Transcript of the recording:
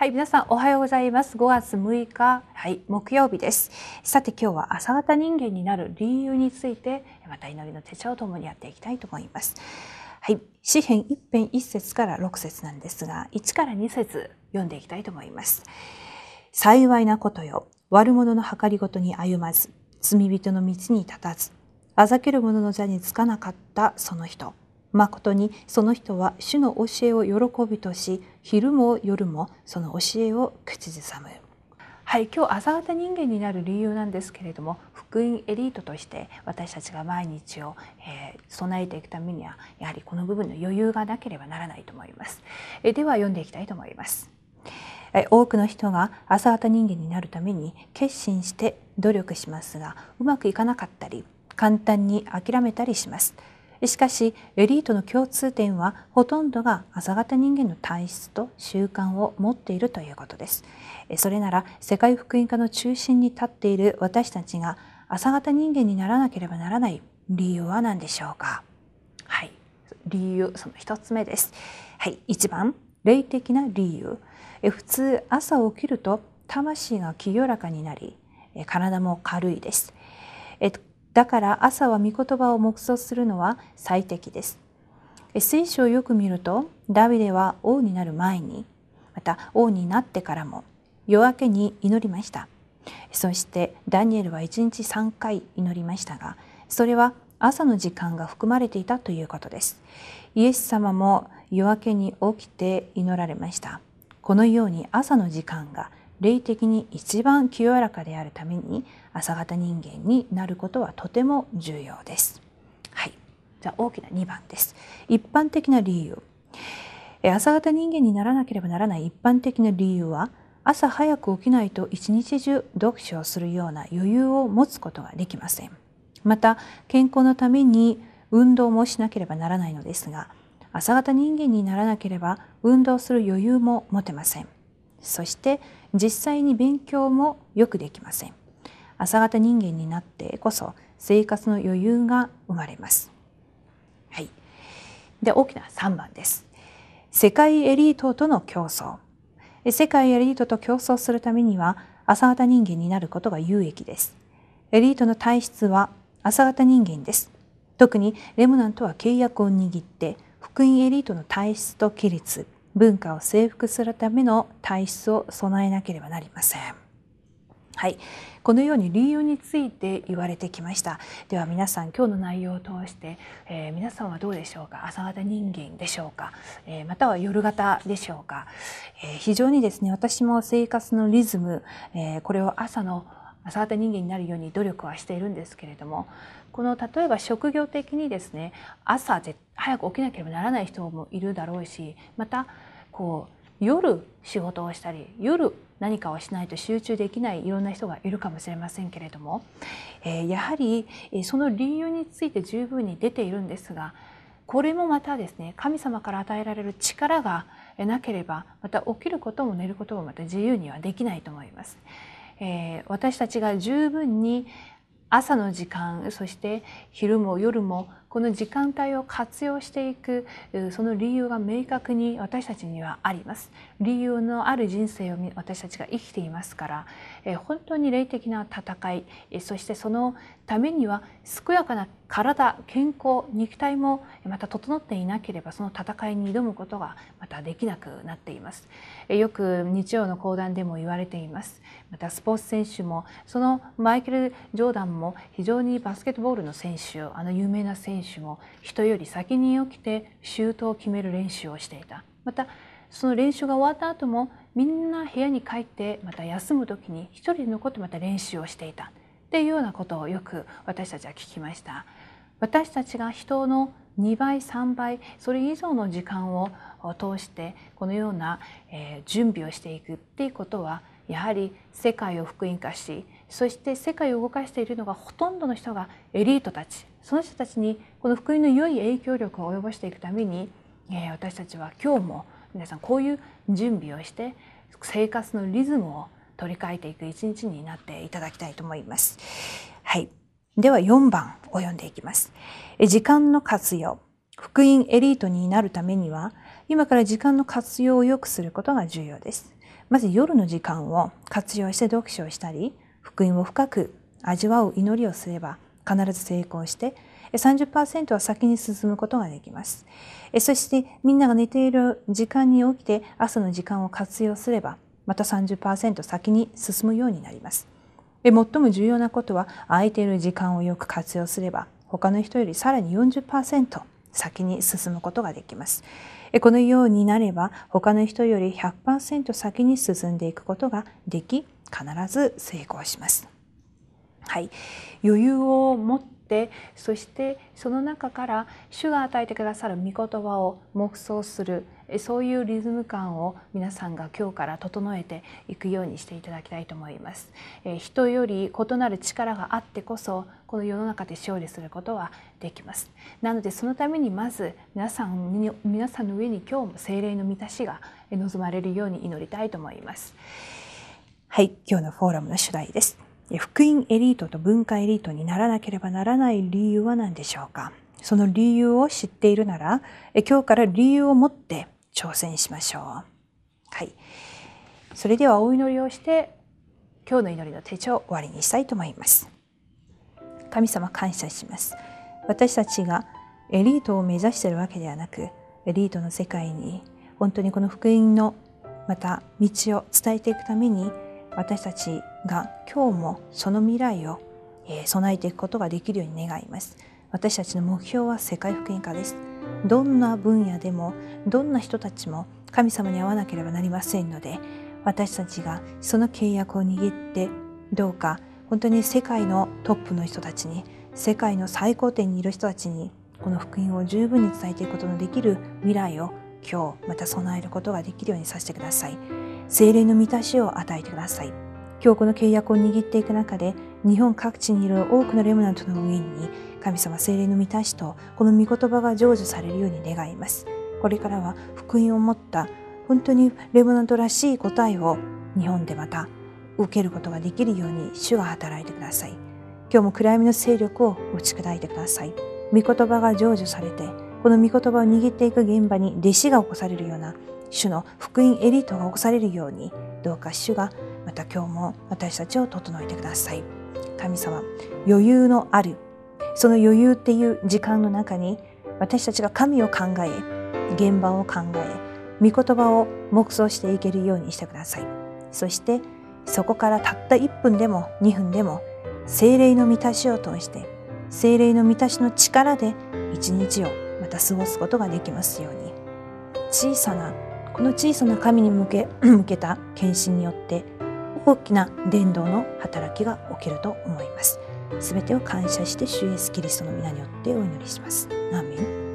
はい、皆さんおはようございます。5月6日、はい、木曜日です。さて今日は朝型人間になる理由について、また祈りの手帳ともにやっていきたいと思います。はい、詩編一編一節から6節なんですが、1から2節読んでいきたいと思います。幸いなことよ、悪者の計りごとに歩まず、罪人の道に立たず、あざける者の座につかなかったその人。誠にその人は主の教えを喜びとし昼も夜もその教えを口ずさむ。はい今日朝方人間になる理由なんですけれども福音エリートとして私たちが毎日を、えー、備えていくためにはやはりこの部分の余裕がなければならないと思います、えー、では読んでいきたいと思います。多くの人が朝方人間になるために決心して努力しますがうまくいかなかったり簡単に諦めたりします。しかしエリートの共通点はほとんどが朝型人間の体質と習慣を持っているということです。それなら世界福音化の中心に立っている私たちが朝型人間にならなければならない理由は何でしょうか？はい。理由その一つ目です。はい。一番霊的な理由。普通朝起きると魂が清らかになり体も軽いです。だから朝は御言葉を黙想するのは最適です。聖書をよく見るとダビデは王になる前にまた王になってからも夜明けに祈りました。そしてダニエルは1日3回祈りましたがそれは朝の時間が含まれていたということです。イエス様も夜明けに起きて祈られました。このように朝の時間が霊的に一番清らかであるために朝型人間になることはとても重要です。はい、じゃあ大きな2番です。一般的な理由。朝型人間にならなければならない一般的な理由は朝早く起きないと一日中読書をするような余裕を持つことができません。また健康のために運動もしなければならないのですが朝型人間にならなければ運動する余裕も持てません。そして実際に勉強もよくできません。朝型人間になってこそ生活の余裕が生まれます。はい。で大きな3番です。世界エリートとの競争。世界エリートと競争するためには朝型人間になることが有益です。エリートの体質は朝型人間です。特にレムナントは契約を握って福音エリートの体質と規律。文化を征服するための体質を備えなければなりません。はい、このように理由について言われてきました。では皆さん今日の内容を通して、えー、皆さんはどうでしょうか？朝型人間でしょうか、えー、または夜型でしょうか、えー、非常にですね私も生活のリズム、えこれを朝の朝型人間になるように努力はしているんですけれどもこの例えば職業的にですね朝早く起きなければならない人もいるだろうしまたこう夜仕事をしたり夜何かをしないと集中できないいろんな人がいるかもしれませんけれども、えー、やはりその理由について十分に出ているんですがこれもまたですね神様から与えられる力がなければまた起きることも寝ることもまた自由にはできないと思います。えー、私たちが十分に朝の時間そして昼も夜もこの時間帯を活用していくその理由が明確に私たちにはあります。理由のある人生を私たちが生きていますから本当に霊的な戦いそしてそのためには健やかな体健康肉体もまた整っていなければその戦いに挑むことがまたできなくなっています。よく日曜の講談でも言われています。またスポーツ選手もそのマイケル・ジョーダンも非常にバスケットボールの選手あの有名な選手選手も人より先に起きてシュートを決める練習をしていた。またその練習が終わった後もみんな部屋に帰ってまた休む時に一人で残ってまた練習をしていた。っていうようなことをよく私たちは聞きました。私たちが人の2倍3倍それ以上の時間を通してこのような、準備をしていく。っていうことはやはり世界を福音化しそして世界を動かしているのがほとんどの人がエリートたち。その人たちにこの福音の良い影響力を及ぼしていくために、え私たちは今日も皆さんこういう準備をして生活のリズムを取り替えていく一日になっていただきたいと思います。はい。では4番を読んでいきます。時間の活用。福音エリートになるためには、今から時間の活用を良くすることが重要です。まず夜の時間を活用して読書をしたり福音を深く味わう祈りをすれば必ず成功して30%は先に進むことができます。そしてみんなが寝ている時間に起きて朝の時間を活用すればまた30%先に進むようになります。最も重要なことは空いている時間をよく活用すれば他の人よりさらに40%先に進むことができます。このようになれば他の人より100%先に進んでいくことができ必ず成功します。はい、余裕を持ってそしてその中から主が与えてくださる御言葉を黙想するそういうリズム感を皆さんが今日から整えていくようにしていただきたいと思います。え人より異なる力があってこそこの世の中で勝利することはできます。なのでそのためにまず皆さんに皆さんの上に今日も精霊の満たしが望まれるように祈りたいと思います。はい、今日のフォーラムの主題です。福音エリートと文化エリートにならなければならない理由は何でしょうか？その理由を知っているなら、今日から理由を持って挑戦しましょう。はい。それではお祈りをして、今日の祈りの手帳を終わりにしたいと思います。神様感謝します。私たちがエリートを目指しているわけではなく、エリートの世界に本当にこの福音のまた道を伝えていくために私たちが今日もその未来を備えていくことができるように願います。私たちの目標は世界福音化です。どんな分野でもどんな人たちも神様に会わなければなりませんので私たちがその契約を握ってどうか本当に世界のトップの人たちに世界の最高点にいる人たちにこの福音を十分に伝えていくことのできる未来を今日また備えることができるようにさせてください。精霊の満たしを与えてください。今日この契約を握っていく中で日本各地にいる多くのレムナントの上に神様精霊の満たしとこの御言葉が成就されるように願います。これからは福音を持った本当にレムナントらしい答えを日本でまた受けることができるように主が働いてください。今日も暗闇の勢力を打ち砕いてください。御言葉が成就されて、この御言葉を握っていく現場に弟子が起こされるような主の福音エリートが起こされるように、どうか主がまた今日も私たちを整えてください。神様、余裕のある、その余裕っていう時間の中に私たちが神を考え、現場を考え、御言葉を黙想していけるようにしてください。そしてそこからたった1分でも2分でも精霊の満たしを通して精霊の満たしの力で一日をまた過ごすことができますように小さなの小さな神に向け 向けた献身によって大きな伝道の働きが起きると思います。すべてを感謝して主イエスキリストの皆によってお祈りします。アーメン